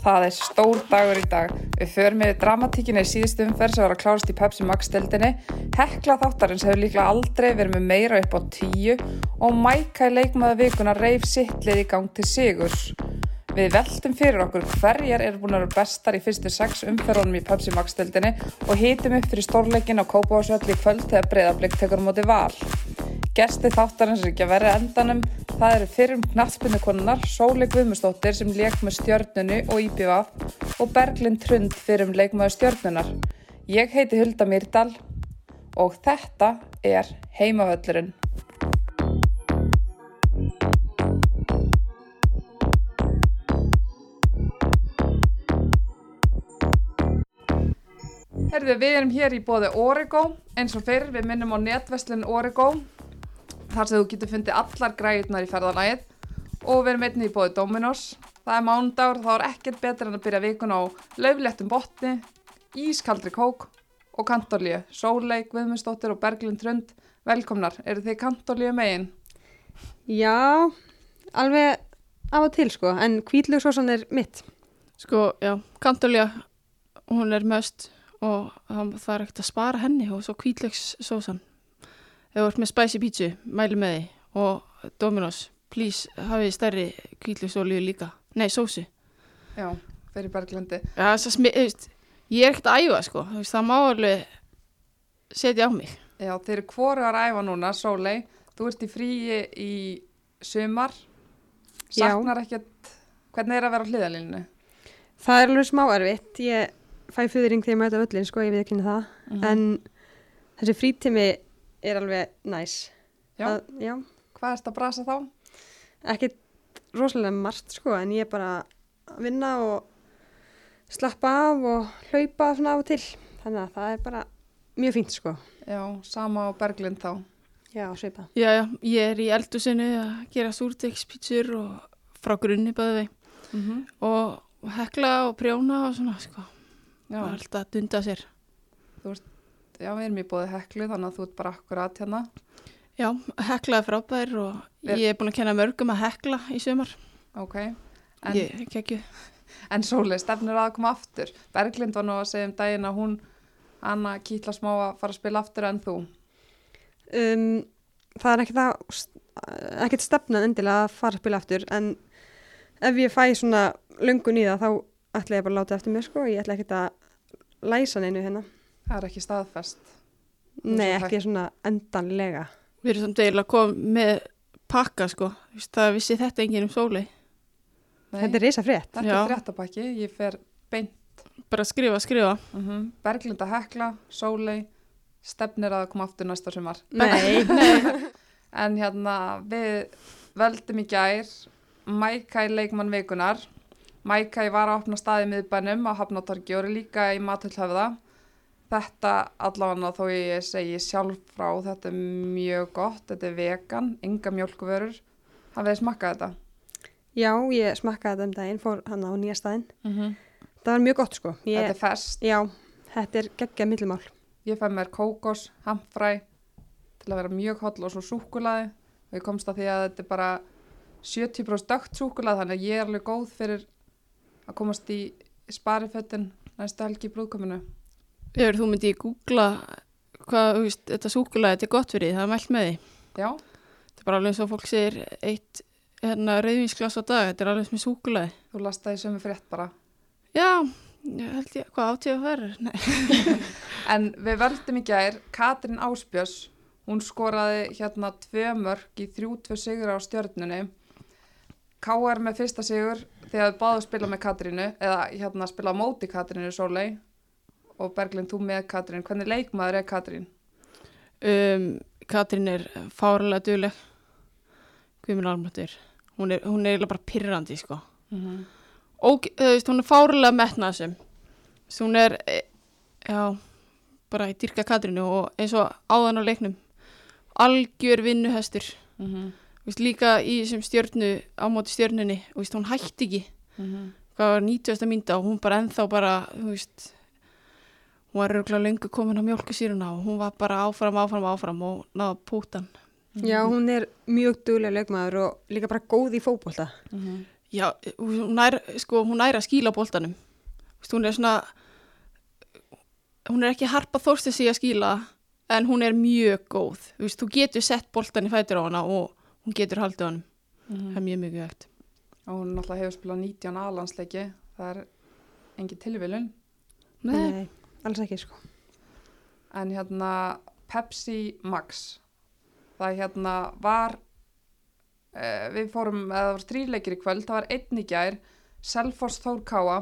Það er stór dagur í dag. Við förum með dramatíkinni í síðustu umferð sem var að klárast í Pepsi Max stildinni. Hekla þáttarins hefur líklega aldrei verið með meira upp á tíu og Mækæ leikmaða vikuna reif sittlið í gang til sigurs. Við veltum fyrir okkur hverjar eru búin að vera bestar í fyrstu sex umferðunum í Pepsi Max stildinni og hýtum upp fyrir stórleikin á Kópavásvöld í kvöld þegar breyðarblik tekur móti val. Gesti þáttarins er ekki að vera endanum. Það eru fyrrum knattspunnukonunnar Sóli Guðmustóttir sem leik með stjörnunu og IPVAF og Berglind Trund fyrrum leikmaður stjörnunar. Ég heiti Hulda Myrdal og þetta er Heimavöllurinn. Herðu, við erum hér í bóði Origo, eins og fyrr, við minnum á netveslun Origo, þar sem þú getur fundið allar græðunar í ferðalægið og við erum einnig í bóði Dominos. Það er mándagur, þá er ekkert betur en að byrja vikun á laufléttum botni, ískaldri kók og kantorlíu. Sóleik, Guðmundsdóttir og Berglind Trund, velkomnar. Eru þið kantorlíu megin? Já, alveg af og til sko, en kvíðlugsósan er mitt. Sko, já, Kantolja, hún er möst og það er ekkert að spara henni og svo kvítlökssósan. Ef þú ert með spicy pítsu, mæli með því og Dominos, please hafið stærri kvítlöksólíu líka. Nei, sósi. Já, fyrir Berglindi. Já, það smi, veist, ég er ekkert að æfa sko, það má alveg setja á mig. Já, þeir eru hvoru að ræfa núna, Sólei. Þú ert í fríi í sumar. Saknar ekkert, hvernig er að vera á hliðalínu? Það er alveg smá erfitt. Ég fæ fyrring þegar ég mæta öllin sko, ég við ekki það. Mhm. En þessi frítími er alveg næs. Já. Það, já. Hvað erst að brasa þá? Ekkert rosalega margt sko, en ég er bara að vinna og slappa af og hlaupa svona af og til. Þannig að það er bara mjög fínt sko. Já, sama á Berglind þá. Já, svipa. Já, já, ég er í eldusinu að gera súrdegspítsur og frá grunni bæði Mm -hmm. og hekla og prjóna og svona sko. Já, er alltaf að dunda sér. Já, við erum í bóði heklu þannig að þú ert bara akkurat hérna. Já, hekla er frábær og Er- ég er búin að kenna mörgum að hekla í sumar. Ok. En, Ég kekju. en Sólei, stefnir að koma aftur. Berglind var nú að segja um daginn að hún, Anna, kýtla smá að fara að spila aftur en þú. Um, það er ekkert, að, ekkert stefnan endilega að fara að spila aftur en ef ég fæ svona löngun í það þá ætla ég bara að láta eftir mér sko ég ætla ekkert að læsa neinu hérna Það er ekki staðfest. nei svo ekki svona endanlega Við erum samt eiginlega komið með pakka sko. Það vissi þetta enginn um sóli. Nei, þetta er reysa frétt þetta er fréttabakki. Ég fer beint. Bara skrifa, skrifa. Mm Berglind að hekla, Sólei, stefnir að koma aftur næsta sumar. nei, En hérna, við veldum í gær Mækæ leikmann vikunar. Mækæ var að opna staði í miðbænum á Hafnatorgi og eru líka í Matullhöfða. Þetta allavega þó ég segi sjálf frá, þetta er mjög gott, þetta er vegan, enga mjölkuvörur. Hafið þið smakkað þetta? já ég smakkaði þetta um daginn fór hann á nýja staðinn Mm -hmm. það var mjög gott sko Þetta ég, er fest. já, þetta er geggjað millumál Ég fæ mér kókos, hamfræ til að vera mjög holl og svo súkulaði og ég komst að því að þetta er bara 70% dögt súkulaði þannig að ég er alveg góð fyrir að komast í sparifötin næstu helgi í brúðkominu. Ef þú myndi googla hvað, þú veist, þetta súkulega, þetta er gott fyrir því, það er mælt með því. Já, Þetta er bara alveg eins og fólk segir eitt hérna, reyðvinsglas á dag, þetta er alveg sem súkulega. þú lastaði sömu frétt bara. Já, ég held ég, hvað átíð að vera? Nei. En við völdum í gær Katrín Áspjörs, hún skoraði hérna tvö mörg í þrjú tvö sigur á stjörnunni. K.R. með fyrsta sigur þegar við báðum spila með Katrínu eða hérna spila móti Katrínu Sólei og Berglind þú með Katrín. Hvernig leikmaður er Katrín? Um, Katrín er fáralega dugleg, Guðminn Almrættur. Hún er, hún er eiginlega bara pirrandi, sko. Mm -hmm. Og þú veist, hún er fáralega metnaðsum. Hún er, e, já, bara í dyrka Katrínu og eins og áðan á leiknum. Algjör vinnuhestur. Mm -hmm. Þú veist, líka í þessum stjörnu, á móti stjörnunni, þú veist, hún hætti ekki. Mhm. Hvað var 90. mynda og hún bara ennþá bara, þú veist, hún var röglega lengur komin á mjölkusýruna og hún var bara áfram, áfram, áfram og náða pútan. já, hún er mjög duglega leikmaður og líka bara góð í fótbolta Mhm. Já, hún nær, sko, hún nær að skíla veist, Hún er svona, hún er ekki harpa þórstu sig að skíla, en hún er mjög góð. Þú veist, þú getur sett boltan í fætur á hana og hún getur haldið á hann. Það er mjög mjög vegt. og hún náttúrulega hefur spilað 19 alansleiki það er engin tilvílun Nei, alls ekki sko. en hérna Pepsi Max. Það hérna var uh, við fórum, eða það var þrýleikir í kvöld. Það var einn í gær Selfoss Þór Káa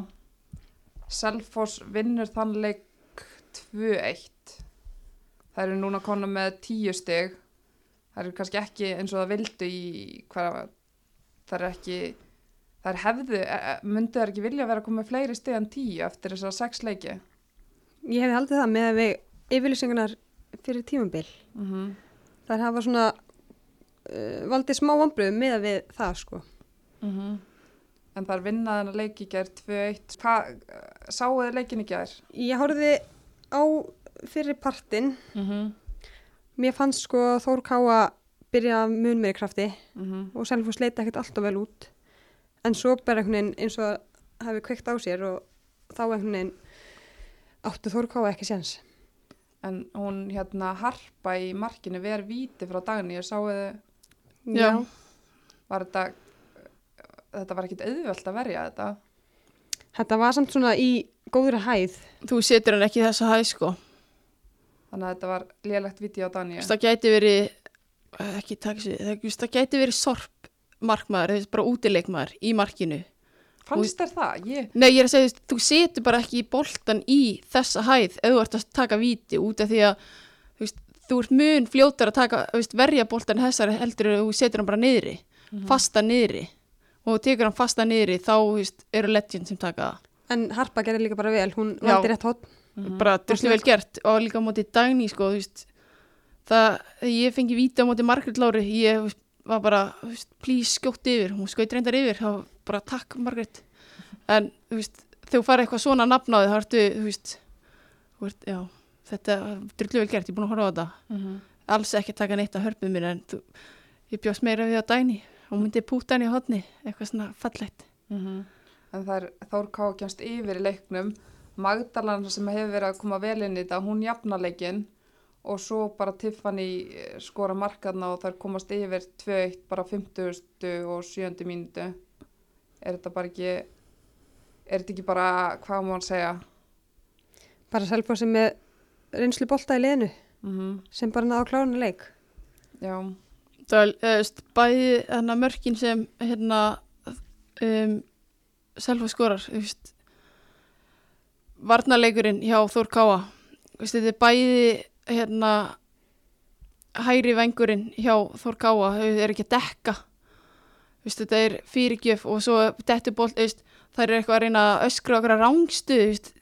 Selfoss vinnur þann leik 2-1 það eru núna konu með 10 stig. Það eru kannski ekki eins og það vildu í hvað það er ekki það er hefðu, myndu það ekki vilja vera að koma með fleiri stig en 10 eftir þess að 6 leiki Ég hefði haldið það með að við yfirlýsingarnar fyrir tímabil. mm -hmm. Það hafa svona uh, valdið smá vombriðum með að við það sko. Mhm. En það er vinnaðan að leiki gær 2-1. Hvað, sáu þið leikin í gær? Ég horfði á fyrir partinn. Mm -hmm. Mér fannst sko Þór byrja að mun meiri krafti Mm og Selfoss leita ekkert alltaf vel út. En svo bara einhvern veginn eins og hafi kveikt á sér og þá einhvern veginn áttu Þór Káa ekki séns. En hún hérna harpa í markinu ver víti frá dagni og sáu þið, Já. var þetta, þetta var ekkit auðvelt að verja þetta. Þetta var samt svona í góðri hæð. Þú setur hann ekki þessa hæð, sko. Þannig að þetta var lélegt víti á veist, það gæti verið, ekki taka sér, það, gæti verið sorp markmaður, það er bara útileikmaður í markinu. Fannst þér það? Ég, Nei, ég er að segja, þú þú setur bara ekki boltan í þessa hæð ef þú ert að taka víti út af því að þú, veist, þú ert mun fljótar að taka, veist, verja boltan þessari heldur þú setur hann bara niðri, fasta niðri og þú tekur hann fasta niðri þá, veist, eru legend sem taka það. En Harpa gerði líka bara vel. Hún valdi rétt hótt. bara druslu vel gert og líka á móti dagný sko, þú veist það, ég fengi víti á móti Margrét Lári ég var bara, þú veist, please skjótt yfir hún skaut reyndar yfir, þá bara takk Margrét, en þú veist þegar þú fara eitthvað svona nafn á þig, þá ertu þú veist, þú veist, já þetta er drullu vel gert, ég er búin að horfa á þetta mm alls ekki taka neitt að hörpum mér en þú, ég bjóst meira við á dagný og myndi púta hann í hodni, eitthvað svona fallegt En það er Þór Ká kjænst yfir í leiknum. Magdalan sem hefur verið að koma vel inn í þetta, hún jafna leikinn og svo bara Tiffany eh, skora markaðna og þær komast yfir 2-1 bara 50. og 7. mínútu. Er þetta bara ekki, er þetta ekki bara, hvað má hann segja? Bara Selfoss sem með reynslu bolta í liðinu Mm sem bara náðu klárinu leik. það Já, er, eða, veist, bæði þarna mörkin sem hérna um, selva skorar varnarleikurinn hjá Þór Káa þetta er bæði hérna hæri vengurinn hjá Þór Káa þau eru ekki að dekka veist, þetta er fyrirgjöf og svo dettur bolt, veist, það er eitthvað að reyna að öskra okkur að rángstu þú veist,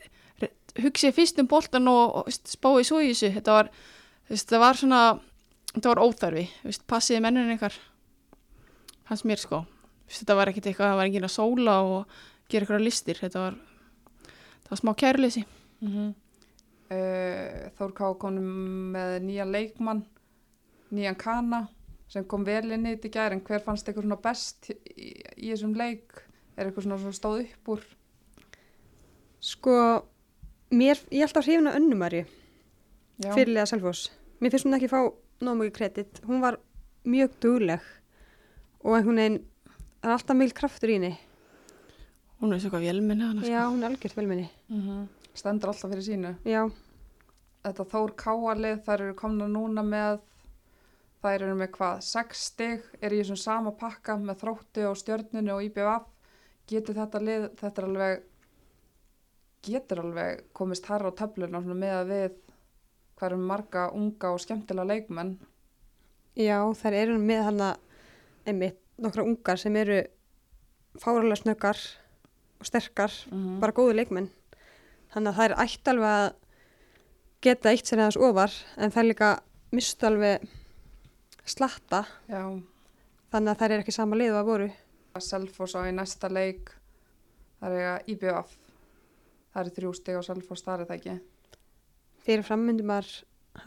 hugsið fyrst um boltan og, og þú veist, spáið svo í þessu. Þetta var, það var svona þetta var óþarfi, passiði mennin ykkar. Hans mér sko. Þetta var ekkit eitthvað, það var enginn að sóla og gera eitthvað listir, þetta var það var smá kærleysi mm Þór Ká kom með nýjan leikmann, nýjan kana sem kom vel inn í þetta í gær en hver fannst eitthvað svona best í, í þessum leik? Er eitthvað svona sem stóð upp úr? Sko, mér, ég hrifin að önnumari Já. fyrirlega Selfoss. Mér finnst hún ekki fá nóg mikið kredit. Hún var mjög dugleg og einhvern veginn, það er alltaf mjög kraftur í henni. hún er svo hvað vélminni hana sko. Já, hún er algjört velminni. Mm Stendur alltaf fyrir sínu. Já, Þetta Þór Káalið, þær eru komna núna með, þær eru með hvað, sex stig, er í þessum sama pakka með þrótti og stjörnunu og IBF. Getur þetta lið, þetta er alveg, getur alveg komist herra á töfluna svona með að við eru marga unga og skemmtilega leikmenn. já, þær eru með hana einmitt nokkra ungar sem eru fáralega snöggar og sterkar, Mm bara góðu leikmenn. Þannig að þær ætti alveg að geta eitt sér aðeins ofar en þær líka mistu alveg slatta Já, þannig að þær eru ekki sama lið og að voru. Selfoss á í næsta leik, það er eiga IBF. Það eru þrjú stig á Selfoss, það er það ekki. Fyrir frammyndum að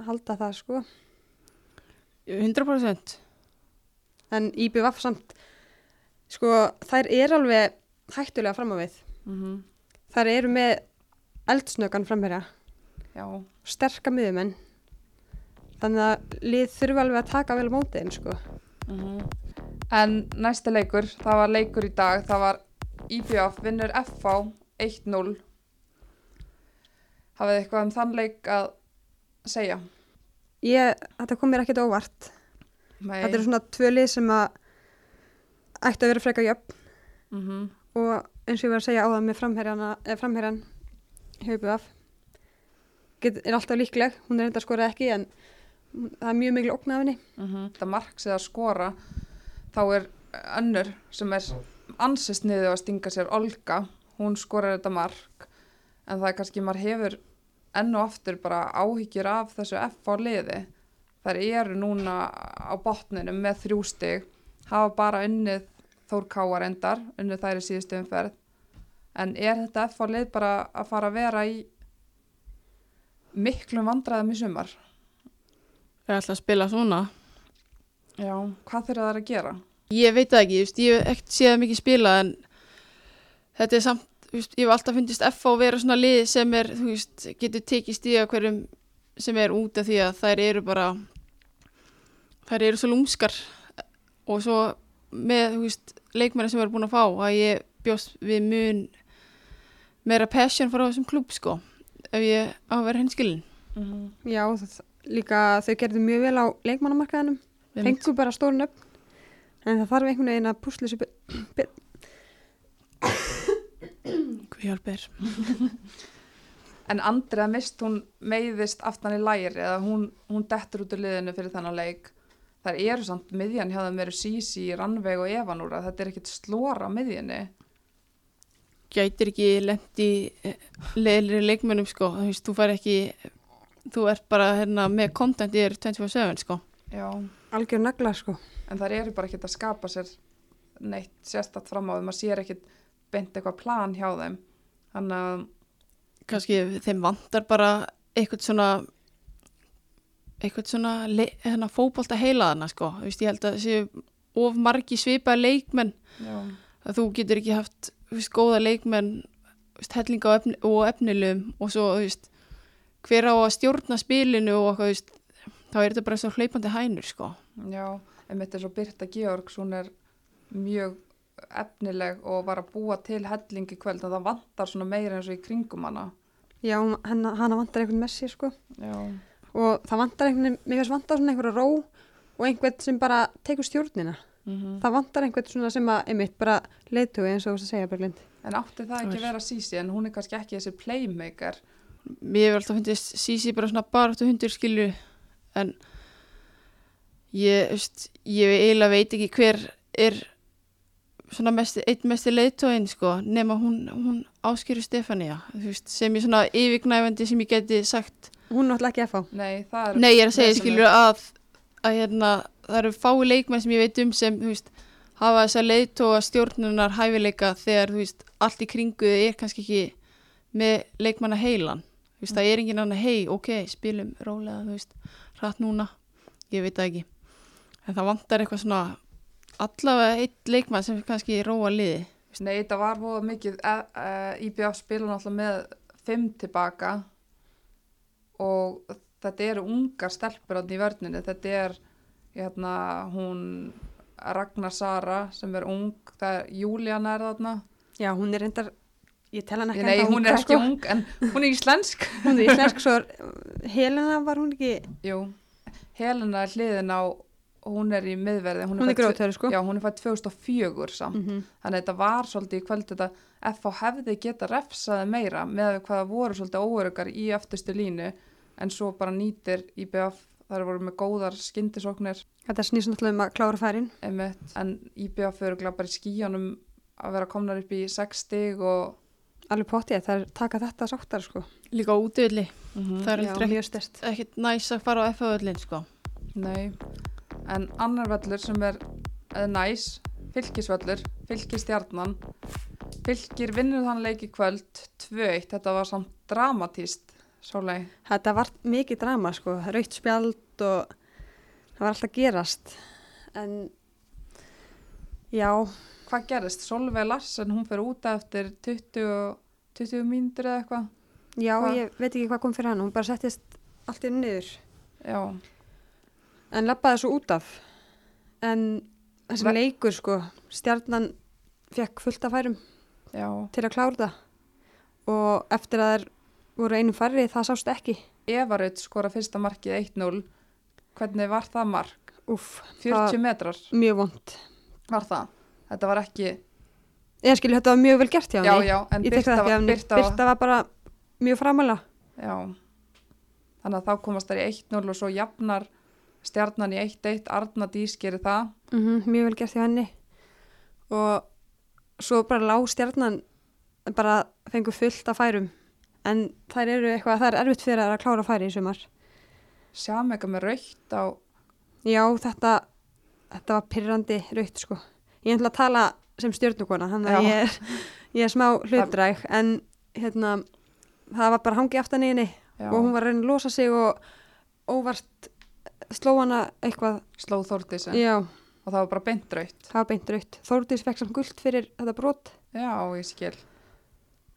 halda það sko. 100% En IBVF samt Sko, þær eru alveg hættulega fram á við. mm Þær eru með eldsnökan framherja, Já, sterka miðumenn. Þannig að lið þurfa alveg að taka vel á mótiðin, sko. Mhm. En næsti leikur, það var leikur í dag, það var IBF vinnur FH 1-0. Hafið þið eitthvað um þann leik að segja? Ég, þetta kom mér ekkert óvart. Nei. Þetta eru svona tvö lið sem að ættu að vera freka jöfn Mhm. og eins og ég var að segja á það með framherjana, eh, framherjan hefur af. Get, er alltaf líkleg, hún er enda að skora ekki en það er mjög mikil ógn af henni. Mhm. Það marks eða skora, þá er önnur sem er ansist niður að stinga sér Olga, hún skorar þetta mark, en það er kannski maður hefur enn og aftur bara áhyggjur af þessu FH liði. Þær eru núna á botninu með þrjú stig, hafa bara unnið Þór Káar endar, unnið þær í síðustu umferð. En er þetta FH lið bara að fara að vera í miklum vandræðum í sumar? Það er alltaf að spila svona. Já, hvað þurfa þær að gera? Ég veit það ekki, just, ég hef ekkert séð það mikið spila en þetta er samt, just, ég hef alltaf fundist F að vera svona lið sem er, þú veist, getur tekið stíða hverjum sem er út af því að þær eru bara, þær eru svo lúmskar og svo með, þú veist, leikmenni sem eru búin að fá að ég bjóst við mun meira passion frá þessum klúb, sko, ef ég á að vera henskilin. Mm Já, það, líka þau gerðu mjög vel á leikmannamarkaðinum, fengu bara stórun upp en það þarf einhvern veginn að púsla þessu be- Hvað hjálp er? En Andrea mist, hún meiðist aftan í læri eða hún, hún dettur út úr liðinu fyrir þannig leik. Það eru samt miðjan hjá þeim eru Sisi, Rannveig og Evanúra. Þetta er ekkit slóra á miðjunni. gætir ekki lendi leðlir leikmönnum sko, þú veist, þú fær ekki þú ert bara hérna með content í þér 24-7 sko Já. algjör nagla sko. En það eru bara ekkit að skapa sér neitt sérstatt fram á þeim. Maður sér ekkit beint eitthvað plan hjá þeim. Þannig að, kannski þeim vantar bara eitthvað svona eitthvað svona hérna, fótbolta heilaðana sko, þú veist, ég held að séu of margi svipaði leikmenn já, að þú getur ekki haft veist, góða leikmenn veist, hellinga og, efni, og efnilum og svo þú veist, hver á að stjórna spilinu og eitthvað, þú veist, þá er þetta bara svo hlaupandi hænur sko já, einmitt eins og Birta Georgs, hún er mjög efnileg og var að búa til hellingi kvöld en það vantar svona meira eins og í kringum hana. Já, hana, hana vantar einhvern messi sko. Já. og það vantar einhvern, mér finnst vantar svona einhverja ró og einhvern sem bara tekur stjórnina. Mm Það vantar einhvern svona sem að, einmitt, bara leiðtugi eins og þú veist að segja, Berglind. En átti það ekki að vera Sisi en hún er kannski ekki þessi playmaker. Mér hefur alltaf fundist Sisi bara svona baráttu hundur skilju en ég, veist, ég eiginlega veit ekki hver er svona mesti, eitt mesti leiðtóin sko, nema hún, hún áskýru Stefania veist, sem ég svona yfirgnæfandi sem ég geti sagt. Hún er náttúrulega ekki að fá. Nei, er... nei ég er að segja skilju að, að hérna, það eru fái leikmenn sem ég veit um sem veist, hafa þessa leiðtóa stjórnunar hæfileika þegar allt í kringu er kannski ekki með leikmanna heilan þú veist, það er engin annar hei, ok, spilum rólega, þú veist, hratt núna ég veit það ekki en það vantar eitthvað svona allavega eitt leikmann sem kannski róa liði Nei, þetta var voða mikið, e, e, IBF spila náttúrulega með fimm tilbaka og þetta eru ungar stelpur átni í vörninu. Þetta er hérna, hún Ragnar Sara sem er ung, það er Júlíana er þarna. Já, hún er reyndar, ég tel hann ekki Nei, hún er ekki ung en hún er íslensk. Hún er íslensk, svo er, Helena var hún ekki, Jú, Helena er hliðin á, hún er í miðverði. hún er fædd tvö- grótöru sko. Já, hún er fætt 2004 samt. Mhm. Þannig að þetta var svolítið í kvöld þetta FH hefði geta refsaði meira með hvað það voru svolítið óöruggar í öftustu línu en svo bara nýtir IBF þar voru með góðar skyndisóknir Þetta snýst náttúrulega um að klára færin. en IBF eru bara í skíjanum að vera komnar upp í 6 stig og Alveg pottið, það er taka þetta sáttar sko. líka á útivilli, það er Já, heldur mjög stert. ekkit, ekkit næs að fara á FA-völlin sko. Nei, en annar völlur sem er eða næs, fylkisvöllur, fylkistjarnan, fylkir vinnur þann leik í kvöld 2-1, þetta var samt dramatíst, svolei. Þetta var mikið drama sko, raukt spjald og það var alltaf gerast. En já, hvað gerist? Solveig Larsen, hún fyrir út eftir 20, 20 mínútur eða eitthvað. Já, Hvað? ég veit ekki hvað kom fyrir hann, hún bara settist allt einu niður. Já, En lappaði svo út af. En þessi Ve- leikur, sko, stjarnan fekk fullt af færum já. til að klára það. Og eftir að þær voru einu færri, það sást ekki. Eva Raut skora fyrsta markið 1-0. Hvernig var það mark? Úff, 40 metrar mjög vond. var það. Þetta var ekki, Ég skilju, þetta var mjög vel gert hjá já, henni. já, en tek það Birta, var. Birta, Birta var bara mjög framalega. já. Þannig að þá komast þær í 1-0 og svo jafnar stjarnan í 1-1, Arna Dís gerir það. Mm mjög vel gert hjá henni. Og svo bara lág stjarnan bara fengu fullt af færum. En þær eru eitthvað, það er erfitt fyrir að klára færi í sumar. Sjám eitthvað með raukt á, Já, þetta, þetta var pyrrandi raut, sko. Ég ætla að tala sem stjórnukona, þannig að ég er, ég er smá hlutdræg, en hérna, það var bara hangið aftan í henni og hún var að reyna að losa sig og óvart sló hana eitthvað, slóð Þórdísi og það var bara beint raukt. það var beint raut. Þórdís fekk samt guld fyrir þetta brot, Já, ég skil.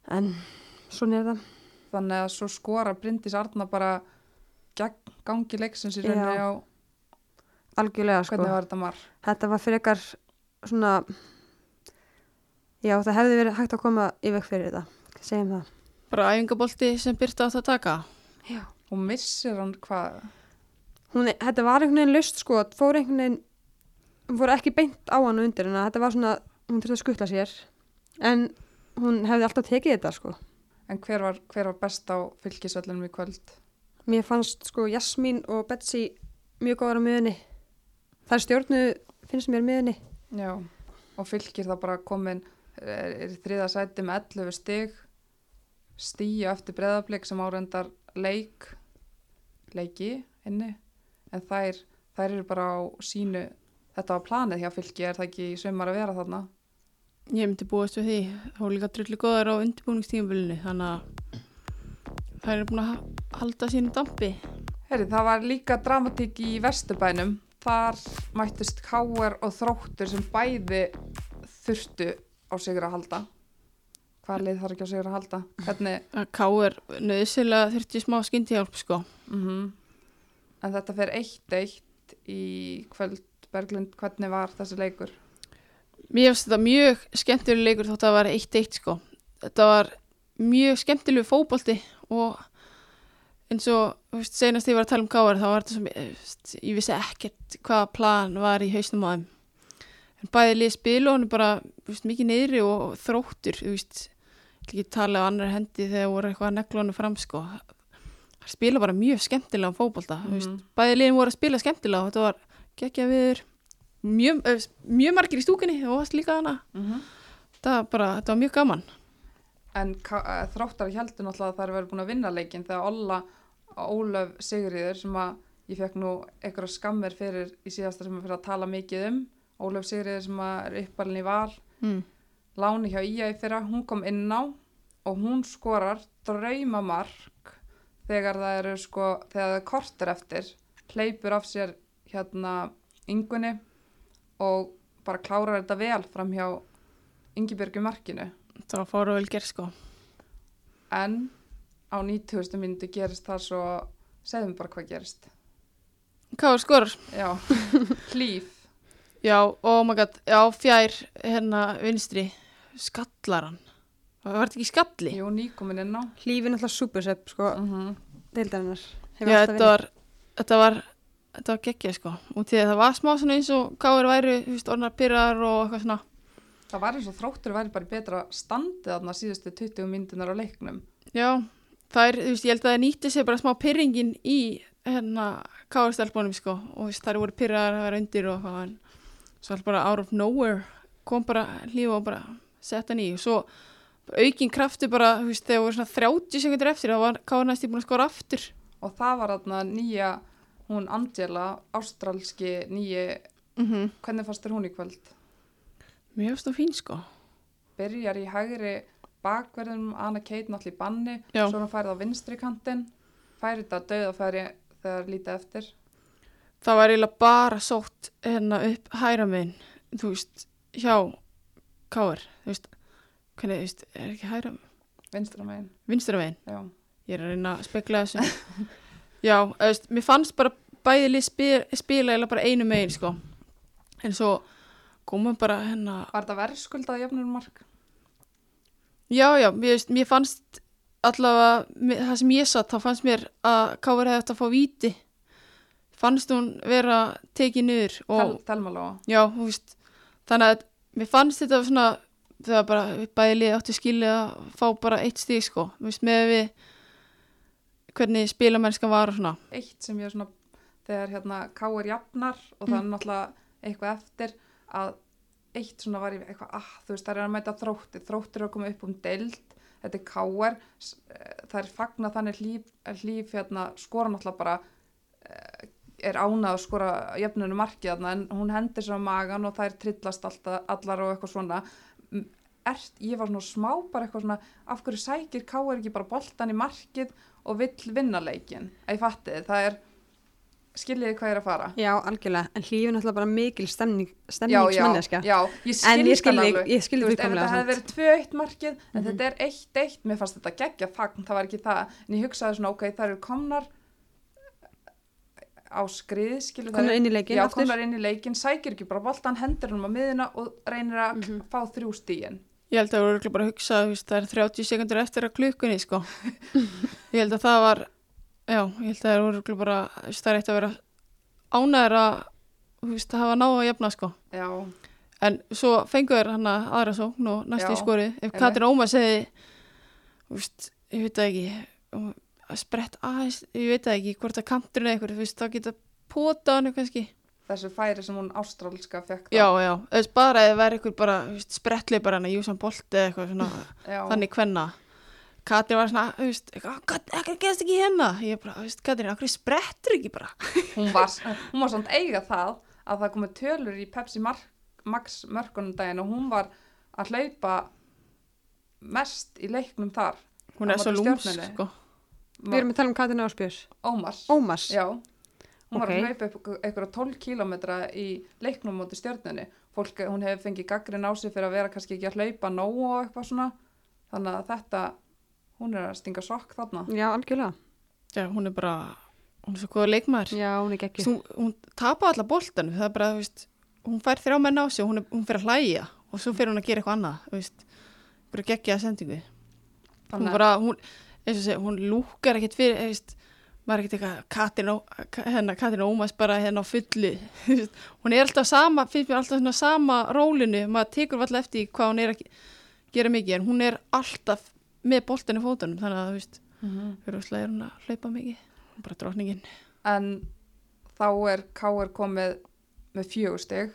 en svona er það. Þannig að svo skora Bryndís Arna bara gegn gangi leiksins í rauninni á, Algjörlega, sko. hvernig var þetta? Þetta var frekar svona, já, það hefði verið hægt að koma í veg fyrir þetta, segjum það. Bara æfingabolti sem Birta átt að taka. Já. Hún missir hann hvað? hún, þetta var einhvern veginn löst sko, fór einhvern veginn fór ekki beint á hann undir en þetta var svona, hún þurfti að skuttla sér en hún hefði alltaf tekið þetta sko En hver var, hver var best á fylgisvöllunum í kvöld? mér fannst sko Jasmín og Betsy mjög góðar á miðunni þær stjórnu finnst mér miðunni Já, og fylgir það bara komin, er, er í þriða sæti með 11 stig, stíu eftir breðablík sem árendar leik, leiki inni, en þær, þær eru bara á sínu, þetta var planið hjá fylgi, er það ekki sumar að vera þarna? Ég myndi búast við því. Það voru líka drulli góðar á undirbúningstímafélunni þannig að þær eru búin að ha- halda sínu dampi. Herri, það var líka dramatík í Vesturbænum. Þar mættist Káer og Þróttur sem bæði þurftu á sigur að halda. Hvað leið þarf ekki á sigur að halda? Hvernig, Að K er nöðsilega þurfti smá skyndihjálp sko. mm En þetta fer 1-1 í kvöld Berglind. Hvernig var þessi leikur? Mér finnst þetta mjög skemmtileg leikur þótt að það var 1-1 sko. Þetta var mjög skemmtileg fótbolti og eins og þú veist, senast ég var að tala um káar þá var þetta sem, eh, veist, ég vissi ekkert hvaða plan var í hausnum á þeim. En bæði lið spilu og hann er bara þú veist, mikið niðri og þróttur, þú veist, ég ekki tala á annar hendi þegar voru eitthvað hann fram sko. Það spila bara mjög skemmtilega fótbolta, þú veist, Mhm. bæði liðin voru að spila skemmtilega og þetta var geggja viður mjög, eh, mjög margir í stúkunni og varst líka hana það var bara, þetta var mjög gaman En eh, Þróttar heldur náttúrulega að það er verið búin að vinna leikin þegar Olla Ólöf Sigriður sem að ég fekk nú einhverja skammir fyrir í síðasta sem að fyrir að tala mikið um Ólöf Sigriður sem að er uppalinn í val mm. Láni hjá IA í fyrra, hún kom inn á og hún skorar draumamark þegar það eru sko, þegar það er kortur eftir, hleypur af sér hérna yngunni og bara klárar þetta vel fram hjá Ingibjörgu markinu. var fára vel gerð sko En á 90. myndu gerist það svo, segðum bara hvað gerist. var skorar? Já, hlýf. já, oh my god, já, fjær hérna vinstri, skallar hann var þetta ekki skalli? Jú, nýkomin inn á. hlífin alltaf supersepp sko, Mm deildarinnar já, þetta var þetta var, þetta var geggjað sko og því að það var smá svona eins og káir væri, þú veist, orðnar pyrrar og eitthvað svona Það var eins og þróttur væri bara í betra standið þarna síðustu 20 myndunar á leiknum. já, það er, þú veist, ég held að það nýtti sér bara smá pyrringin í hérna káirstelpunum sko og þú veist, þær voru pyrrar að vera undir og eitthvað en svo alltaf bara out of nowhere kom bara lífa og bara setta í og svo aukin krafti bara, þú veist, þegar voru svona 30 sekundur eftir þá var káir næst búin að skora aftur Og það var þarna nýja, hún Angela, ástralski nýji, mm -hmm. hvernig fannst þér hún í kvöld? Finnst það fín sko Byrjar í hægri bakverðum, Anna Kate náttúrulega í banni, Já. svo hún færið á vinstri kantinn, færið þetta döðafæri þegar lítið eftir. Það var eiginlega bara sótt hérna upp hæra minn, þú veist, hjá káir, þú veist hvernig, þú veist, er ekki hæra vinstra megin, vinstra veginn, já. ég er að reyna að spekla þessu já, þú veist, mér fannst bara bæði lið spila, spila eða bara einu megin, sko en svo komum bara hérna Var þetta verðskuldað jöfnurmark? Já, já, mér, veist, mér fannst allavega, mér- það sem ég satt, þá fannst mér að Káur hefði eftir að fá víti. Fannst hún vera tekið niður og, telmalóa. já, þú veist, þannig að mér fannst þetta svona, þegar bara bæði liði átti skilið að fá bara eitt stíð, sko, veist, með við hvernig spilamennska var og svona. Eitt sem ég er svona, þegar hérna káir jafnar og það er Mm. náttúrulega eitthvað eftir að eitt svona var ég eitthvað, ah, þú veist, það er að mæta þrótti, þróttir er að koma upp um deild, þetta er káir, það er fagna þannig hlýf, hlýf hérna, skora náttúrulega bara, eh, er ánað að skora jöfnunum markið þarna en hún hendir sér á magan og þær trillast alltaf, allar og eitthvað svona. Ert, ég var svona smá bara eitthvað svona af hverju sækir káir ekki bara boltan í markið og vill vinna leikin að ég fatti það er skiljiði hvað ég er að fara Já, algjörlega, en hlífin er alltaf bara mikil stemning, já, já, stemningsmanneska. já, ég En skilji ég skil það alveg fullkomlega þetta hefði verið 2-1 markið en Mhm. þetta er 1-1, mér fannst þetta geggja fagn, það var ekki það, en ég hugsaði svona ok, það eru komnar á skrið, skilju Komnar inn í leikinn já, komnar inn í leikin, sækir ekki bara boltan, hendur hann á miðina og reynir að Mhm. fá þrjú stíin Ég held að það voru bara að hugsa, það er 30 sekundur eftir að klukkunni, sko. ég held að það var, já, ég held að það örugglega bara, það er eitt að vera ánæður að, þú veist, að hafa náða að jafna, sko. já, En svo fengu þér hann aðra sókn og næstu Já, í skorið. Ef. Katrin Óma segi, þú veist, ég veit það ekki, um, að sprett aðeins, ég veit það ekki, hvort að kanturinn eða eitthvað, þú veist, þá geta pota hann kannski. þessu færi sem hún ástrálska fekk þá. Já, já, veist, bara eða væri eitthvað bara, þú veist, sprettleipar hann að júsa bolt eða eitthvað svona, þannig hvenna. Katrin var svona, þú veist, eitthvað, "Gat- ekkert gerst ekki hérna. Ég bara, þú veist, Katrin, okkur sprettur ekki bara. hún var, hún var samt eiga það að það komið tölur í Pepsi Mark, Max mörkunum daginn og hún var að hlaupa mest í leiknum þar Hún er svo lúmsk, sko. Við erum að tala um Katina Áspjörs. Ómars Ómars. já, hún var Ok. að hlaupa upp einhverja 12 kílómetra í leiknum móti stjörnunni fólk, hún hefur fengið gaggrin á sig fyrir að vera kannski ekki að hlaupa nóg og eitthvað svona þannig að þetta hún er að stinga sokk þarna Já, algjörlega. Já, hún er bara, hún er svo góða leikmaður. Já, hún er geggjuð. hún, hún tapa alla boltanum það er bara, þú veist, hún fær þrjá menn á sig og hún, er, hún fer að hlæja og svo fer hún að gera eitthvað annað, þú veist bara geggja sendingu hún þannig að bara, hún, eins og segja, hún lúkar ekkert fyrir, þú veist maður er ekkert eitthvað, Katrin, Ó- Ka- hérna, Katrin Ómas bara hérna á fullu hún er alltaf sama, finnst mér alltaf svona sama rólinu, maður tekur alltaf eftir hvað hún er að ge- gera mikið, en hún er alltaf með boltan í fótunum þannig að, þú veist, Mhm. fyrir er hún að hlaupa mikið. Bara drókningin en þá er K.R. komið með fjögur stig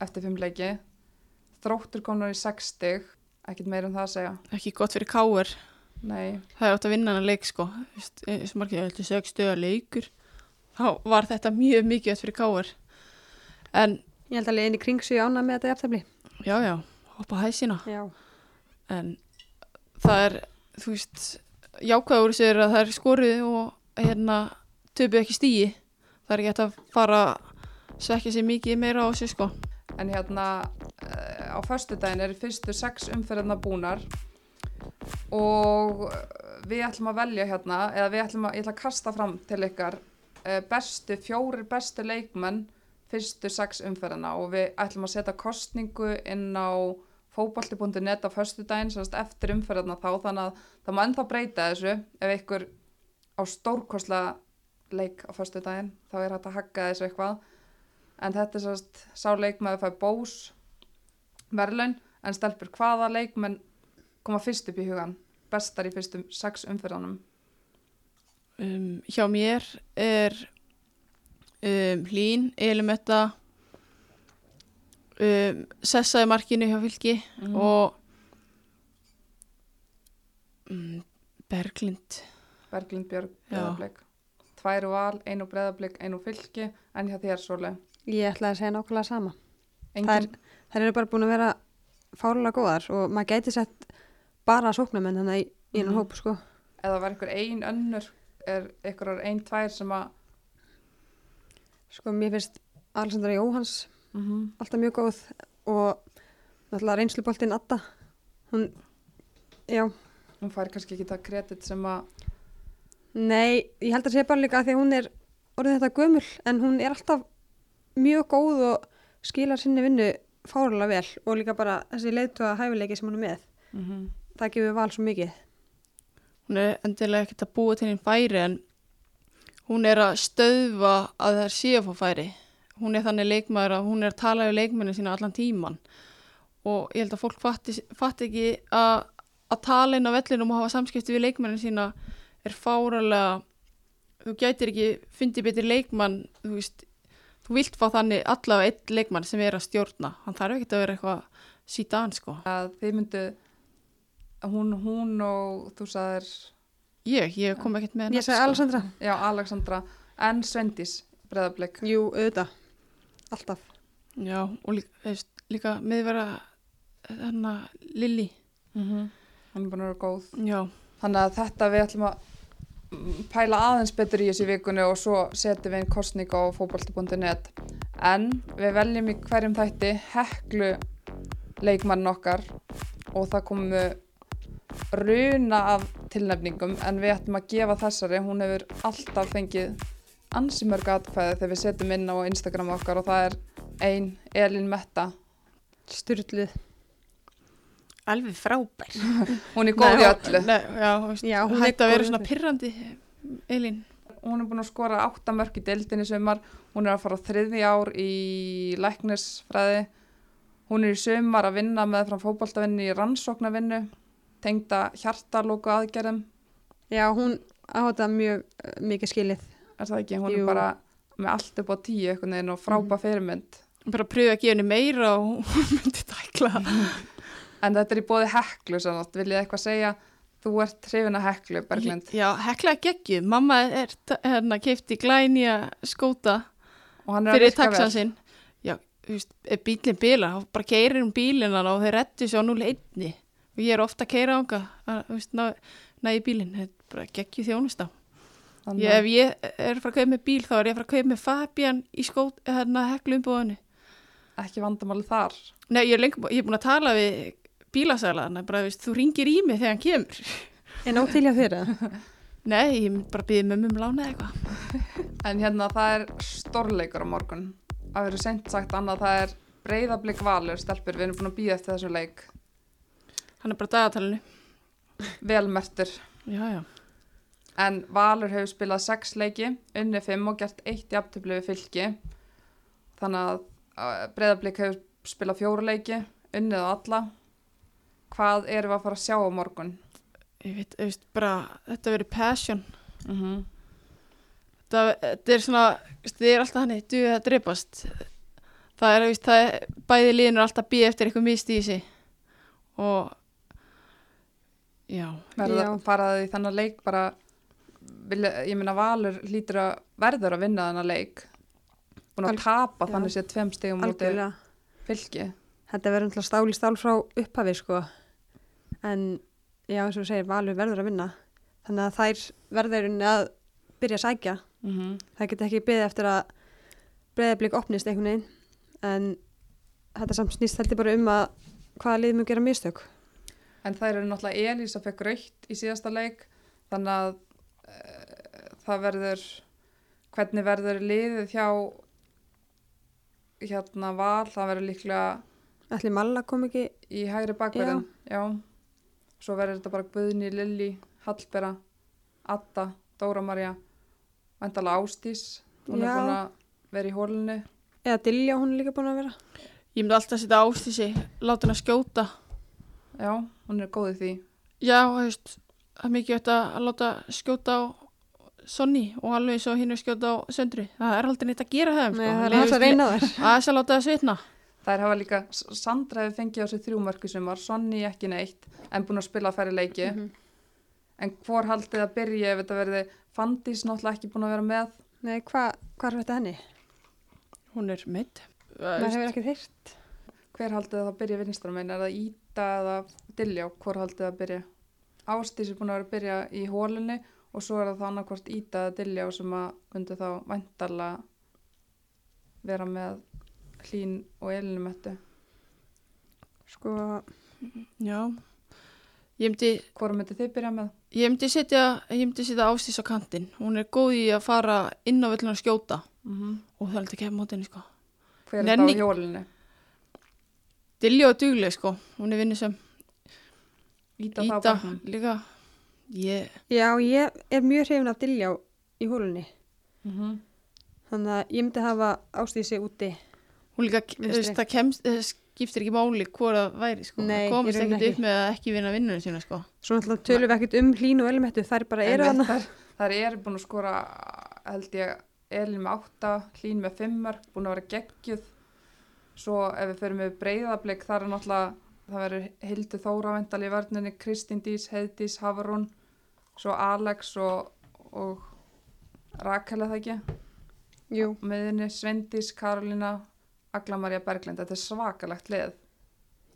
eftir fimm leiki. Þróttur komnar í sex stig. Ekkert meira um það að segja. Ekki gott fyrir káir nei, það er átt að vinna hann leik sko. Eins og margir heldur sex stöða leikur þá var þetta mjög mikið fyrir káir en Ég held að leiðin í kring sig ána með þetta jafntefli. já já, hoppa hæsina Já. en það er þú veist, jákvæður sér að það er skorið og hérna töpu ekki stíi það er hægt að fara svekja sér mikið meira á sig sko. En hérna uh, á föstudaginn eru fyrstu sex umferðarna búnar og eh, við ætlum að velja hérna eða við ætlum að, ætla að kasta fram til ykkar uh, bestu, fjórir bestu leikmenn fyrstu sex umferðarna og við ætlum að setja kostningu inn á fótbolti.net á föstudaginn semst eftir umferðarna þá þannig að það má ennþá breyta þessu. Ef ykkur á stórkostlega leik á föstudaginn þá er hægt að hagga þessu eitthvað. En þetta er sérst sá leikmaður fær bós verðlaun en stelpur hvaða leikmenn koma fyrst upp í hugan bestar í fyrstum sex umfyrðanum um, hjá mér er um, Hlín, Elimetta um, Sessa í markinu hjá Fylki Mhm. og um, Berglind Berglind Björg. Breðablik tvær og val, einu Breðablik, einu fylki en hjá þér Sóli Ég ætlaði að segja nákvæmlega sama. Engin, Þær eru bara búin að vera fárulega góðar og maður gæti sett bara sóknarmenn þannig í, í einu Mhm. hóp sko. eða var ykkur ein önnur er ykkur ein tvær sem að Sko mér finnst Alessandra Jóhans mm alltaf mjög góð. Og náttúrulega reynsluboltinn Adda hún, já, hún fær kannski ekki það kredit sem að nei, ég held að sé bara líka að því að hún er orðin þetta gömul en hún er alltaf mjög góð og skilar sinni vinnu fárlega vel. Og líka bara þessi leiðtóða hæfileiki sem hún er með. Mm -hmm. það gefur val svo mikið. Hún er endilega ekkert að búa til hinn færi en hún er að stöðva að það er síðan fá færi hún er þannig leikmaður að hún er að tala við leikmennin sína allan tíman og ég held að fólk fatti, fatti ekki að, að tala inn á vellinum og hafa samskipti við leikmennin sína er fáralega þú gætir ekki fundið betri leikmann þú veist, þú vilt fá þannig allavega einn leikmann sem er að stjórna. Hann þarf ekki að vera eitthvað síðan sko. Að þið myndu hún, hún og þú sagðir ég, ég kom ekkert með ég nafn, segi sko. Alessandra, já, Alexandra en Svendís breðablik jú, auðvitað alltaf, Já, og líka, veist, líka miðvera þarna Lilli mm -hmm. hann er búin að vera góð. Já, þannig að þetta við ætlum að mm, pæla aðeins betur í þessu vikunni og svo setjum við einn kostning á fótbolti.net en við veljum í hverjum þætti heklu leikmann okkar og það komu runa af tilnefningum en við ætlum að gefa þessari. Hún hefur alltaf fengið ansi mörg atkvæði þegar við setjum inn á Instagram okkar og það er ein Elin Metta. Styrluð alveg frábær. Hún er góð í öllu. Nei, já, Já, hún hætti að vera í svona pirrandi Elín. Hún er búin að skora átta mörk í deildinni sumar, hún er að fara þriði ár í læknisfræði. Hún er í sumar að vinna með frá fótboltavinni í rannsóknarvinnu tengda hjartalóku aðgerðum já, hún á þetta mjög uh, mikið skilið er það ekki, hún Jú. er bara með allt upp á tíu einhvern veginn og frábæð fyrirmynd. Bara að pröfa að gefa henni meira og hún myndi tækla. En þetta er í bóði heklu sannátt, vil ég eitthvað segja? Þú ert hrifin að heklu, Berglind Já, hekla geggju, mamma er hérna keifti glænja skóta og hann er að fyrir virka taxan vel. sinn. Já, þú veist, bílinn bila þá bara keirir um bílinn hana og þeir rettu sér á 0-1 og ég er ofta að keira ánga þú veist, ná, ná í bílinn. Þetta er bara geggju þjónusta Þannig ég, að ef ég er að fara að kaupa með bíl þá er ég að fara að kaupa með Fabian í skót hérna heklu umbúðinu ekki vandamáli þar Nei, ég er, lengur, ég er búin að tala við bílasælaðana, bara, veist, þú ringir í mig þegar hann kemur. en átilja þeirra Nei, ég mynd bara býði mömmu um lána eitthvað. En hérna það er stórleikur á morgun. Það verður seint sagt annað, það er breyðablík valur, stelpur, við erum búin að býða eftir þessu leik. Hann er bara dagatalinu. Velmertur. Já, já. En valur hefur spilað sex leiki, unni fimm og gert eitt í aftöflu við fylki. Þannig að breyðablík hefur spilað fjóru leiki, unnið á alla. Hvað erum við að fara að sjá á morgun? Ég veit, ég veist, bara, þetta verið passion. Mm -hmm. Þetta, þetta er svona, þið er alltaf hann, duðið að dreipast. Það er, veist, það er, bæði liðin er alltaf býð eftir eitthvað mist í sig. Og, já, Verða Já. faraði í þannig leik bara, vilja, ég meina valur hlýtur að verður að vinna þannig leik. Búin að Alg- tapa já. þannig séð tveim stegum múti algjörlega fylki. þetta verður náttúrulega stál í stál frá upphafi sko en já eins og þú segir Valur verður að vinna þannig að þær verður unni að byrja að sækja Mm -hmm. það geta ekki byggði eftir að breyðablík opnist einhvern veginn en þetta samt snýst heldur bara um að hvaða lið mun gera mistök En það eru náttúrulega Elísa fekk raukt í síðasta leik þannig að það verður hvernig verður liðið hjá hérna val, það verður líklega Ætli Malla kom ekki í hægri bakverðin já. svo verður þetta bara Guðni, Lilli, Hallbera Adda, Dóra Maria væntalega Ástís hún er Já. búin að vera í hólunni eða Dilja hún er líka búin að vera. Ég myndi alltaf setja ást í sig, láta hann að skjóta. já, hún er góð í því. Já, þú veist, það er mikið eftir að láta skjóta á Sonny og alveg svo hinn er skjóta á Söndri. Það er aldrei neitt að gera þeim, Nei, sko. það er hans að reyna þær Það er að láta það svitna. þær hafa líka, Sandra hefur fengið á sig þrjú mörku sumar, Sonny ekki neitt en búin að spila færri leiki Mhm. en hvor haldið að byrja ef þetta verði Fandís náttúrulega ekki búin að vera með Nei, hvað hva er þetta henni? Hún er mitt. Maður hefur ekkert heyrt hver haldið að það byrja vinstramenn, er það Íta eða Dilljá, hvor haldið að byrja Ástís er búin að vera að byrja í hólunni og svo er það þá annarkvort Íta eða Dilljá sem að myndi þá væntarlega vera með hlín og elinumettu Sko, Já. Ég myndi, Hvora myndi þið byrja með? ég myndi setja, setja ástís á kantinn. Hún er góð í að fara inn á völlun að skjóta Mm og það er alltaf kemur mótinni, sko. Hver er Nenni- þetta á hjólinu? Dilja og dugleg, sko. Hún er vinnu sem Íta, Íta líka. Ég, já, ég er mjög hrifin af Diljá í hólunni. Mhm. Þannig að ég myndi hafa ástísi úti. hún líka, það kemst, skiptir ekki máli hvora það væri, sko. Nei, komist ekkert upp með að ekki vinna vinnunum sína, sko. Svo náttúrulega tölum við ekkert um hlín og elmettu, þær bara eru hana. þær, þær eru búin að skora held ég Elin með átta, Hlín með fimmar búin að vera geggjuð svo ef við fyrir með breyðablik þar er náttúrulega það verður Hildur Þóra vendal í vörninni, Kristín Dís, Heiðdís Hafarún, svo Alex og, og Rakel það ekki? Jú, meðinni Svendís, Karolina Agla Maria Berglind, þetta er svakalegt lið.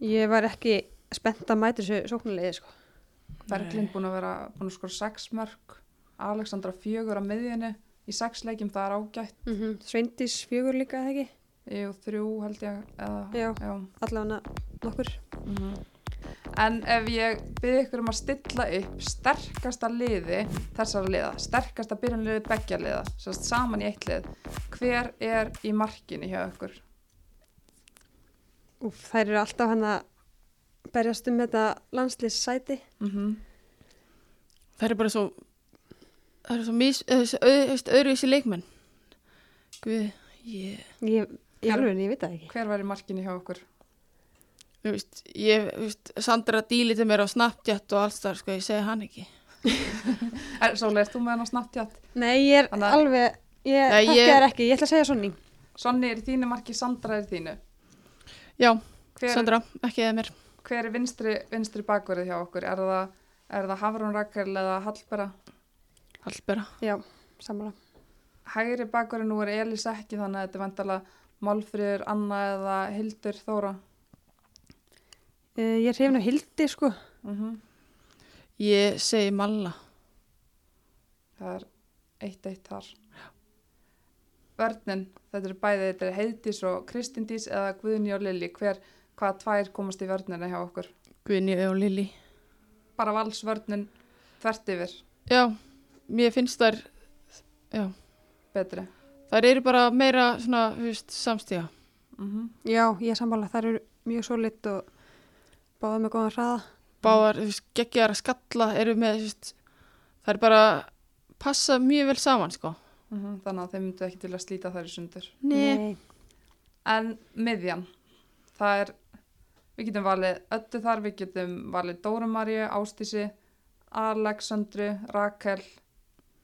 Ég var ekki spennt að mæta þessu sóknulegði, sko. Berglind búin að vera búin að skora sex mörg Alexandra fjögur á miðjunni í sex leikjum, það er ágætt. Mm Sveindís fjögur líka, eða ekki? Jú, þrjú held ég eða, Já. já. Allavega nokkur. mhm. En ef ég byrði ykkur um að stilla upp sterkasta liði þessara liða, sterkasta byrjunliði beggja liða, sérst saman í eitt lið, hver er í markinu hjá ykkur? Úf, þær eru alltaf hann að berjast um þetta landslýssæti. Mm Það er bara svo, það er svo mis, öðruvísi öðru leikmenn. Guð, ég, Ég, Hver- alveg, ég veit það ekki. Hver var í markinu hjá ykkur? Þú veist, ég, þú veist, Sandra díliti mér á Snapchat og alls þar, sko, ég segi hann ekki. Er, Sóli, ert þú með hann á Snapchat? Nei, ég er Þannig alveg, ég Nei, þekki ég- þær ekki, ég ætla að segja Sonni. Sonni er í þínu marki, Sandra er í þínu. Já, Hver, Sandra, ekki eða mér. hver er vinstri, vinstri bakverið hjá okkur? Er það, er það Hafrún Rakel eða Hallbera? Hallbera. Já, sammála. Hægri bakverið nú er Elis ekki þannig að þetta er vantala Málfríður, Anna eða Hildur Þóra. Uh, ég er hrifin af Hildi, sko. Mm Ég segi Malla. Það er eitt eitt þar. Börnin, þetta er bæði, þetta er Heiðdís og Kristindís eða Guðni og Lilli. Hver, hvaða tvær komast í vörnina hjá okkur? Guðni og Lili. Bara valsvörnin þvert yfir, Já, mér finnst þær, já, betri. þær eru bara meira svona, þú veist, samstíga. Mm Já, ég er sammála, þær eru mjög solitt og báða með góðan hraða. Báðar, þú veist, geggjar að skalla eru með, þú veist, þær bara passa mjög vel saman, sko. Þannig að þeim myndu ekki til að slíta þær í sundur. Nei. En miðjan, það er, við getum valið öllu þar, við getum valið Dóra Maríu, Ástísi, Alexandru, Rakel,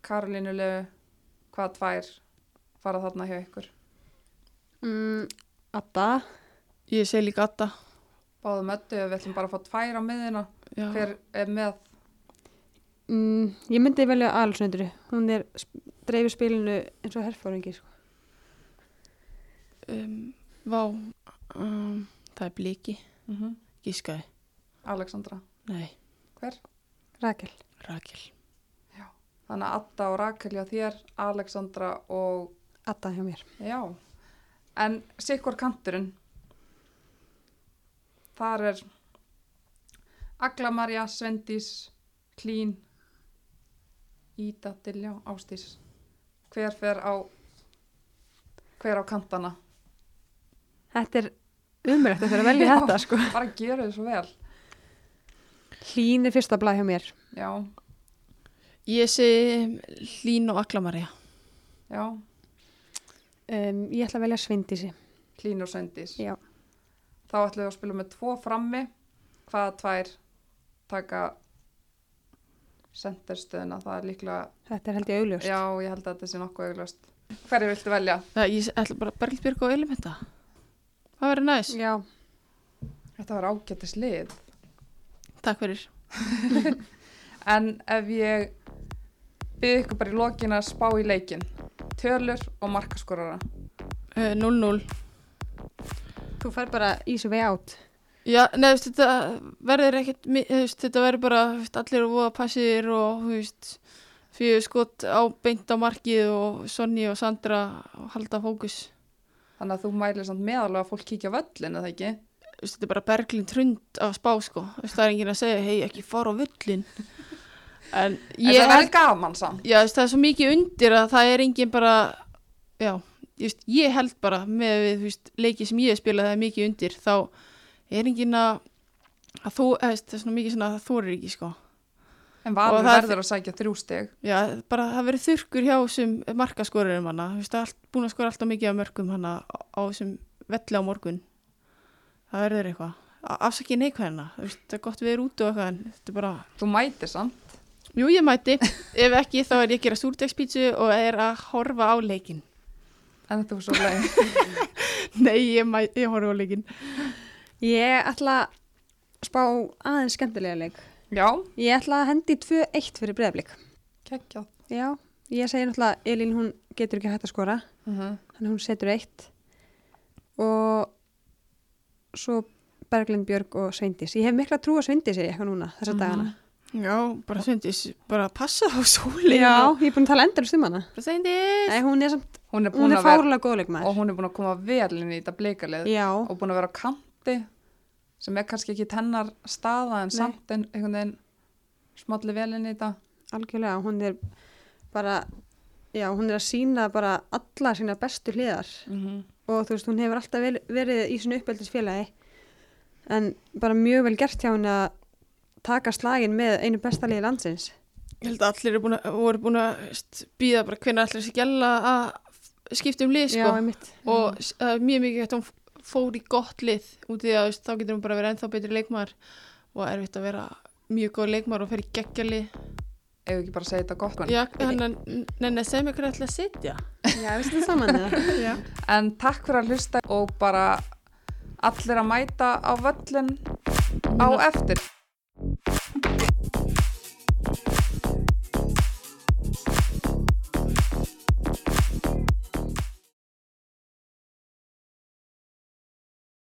Karolínu Leu, hvaða tvær fara þarna hjá ykkur? Mm, Adda, Ég segi líka Adda. Báðum öllu, við ætlum bara að fá tvær á miðjuna, Já. hver er með, mm, ég myndi velja Alessandru. Hún er dreifir spilinu eins og herfóringi, sko. Um, vá, um, það er bliki, mm -hmm. gískaði. Alexandra, Nei, hver? Rakel. Rakel. Þannig að Adda og Rakel hjá þér, Alexandra og, Adda hjá mér. já, en sikkur kanturinn, þar er Agla Marja, Svendís, Klín, Ída, Diljá, Ástís. Hver fer á, hver á kantana? Þetta er umrætt að fyrir að velja þetta, sko. Bara gera þið svo vel. Hlín er fyrsta blað hjá mér. Já, Ég segi Hlín og Aklamarja. já, Um, ég ætla að velja Svindísi. Klín og Svendís. Já. Þá ætlum við að spila með tvo frammi. Hvaða tvær taka senderstöðuna? Það er líklega, Þetta er held ég augljóst. já, ég held að þetta sé nokkuð augljóst. Hverju viltu velja? Það, ég ætla bara Berglbjörg og Elementa. Það verður næs. Já. Þetta var ágættis lið. Takk fyrir. En ef ég byrði ykkur bara í lokin að spá í leikin. Tölur og markaskorara. Uh, 0-0. Þú fær bara easy way out. Já, neðu, þetta verður ekkert, þetta verður bara, veist, allir að voða passir og, þú veist, fyrir skot á beint á markið og Sonny og Sandra halda fókus. Þannig að þú mælir samt meðalveg að fólk kíkja á völlin, eða ekki? veist, þetta er bara berglind hrund af spá sko, veist, það er enginn að segja hei ekki fara á vullin en En ég það verður gaman samt. já, það er svo mikið undir að það er enginn bara já, ég, veist, ég held bara með veist, leiki sem ég hef spilað það er mikið undir, þá er enginn að þú, það er svona mikið svona að þú er ekki sko En Valur það er- verður að sækja þrjú stig. Já, bara það verið þurrkur hjá þessum markaskorurum hana, þú veist, allt, búin að skora alltaf mikið af mörgum hana á, á þessum velli á morgun. Það verður eitthvað. Afsakið neikvæðina, þú veist, það er gott við erum út og eitthvað, en þetta er bara, Þú mætir samt. jú, ég mæti, ef ekki þá er ég að gera súrdegspítsu og er að horfa á leikin. En þetta var svo leið. Nei, ég, ég horfa á leikin. Ég ætla að spá aðeins skemmtilega leik. Já, Ég ætla að hendi 2-1 fyrir breyðablík. geggjað. Já, ég segi náttúrulega Elín hún getur ekki hægt að skora, Mm -hmm. þannig að hún setur eitt og svo Berglind Björg og Sveindis. Ég hef mikla trú að Sveindis er eitthvað núna þessa Mhm. dagana. Já, bara svindis, bara passa á sólinu. Já, ég er búin að tala endur um hann. Bara svindis. Nei, hún er samt, Hún er hún búin er að vera, fárlega góðleikmaður. og hún er búin að koma vel inn í þetta bleikalið og búin að vera á kanti sem er kannski ekki tennar staða en Nei. samt en einhvern veginn smalli vel inn í þetta. algjörlega, hún er bara, já, hún er að sína bara alla sína bestu hliðar Mm og þú veist, hún hefur alltaf vel, verið í svona uppeldisfélagi en bara mjög vel gert hjá henni að taka slagin með einu besta liði landsins. Ég held að allir eru búin að, voru búin að býða bara hvernig allir þessi gæla að skiptum lið sko. Já, og uh, mjög mikið hægt hún fór í gott lið út í að veist, þá getur hún bara verið ennþá betri leikmar og erfitt að vera mjög góð leikmar og fer í geggjali Ef ekki bara segja þetta gott Já, hann er sem ykkur ætla að sitja. Já, við stum saman eða? En takk fyrir að hlusta og bara allir að mæta á völlin á eftir.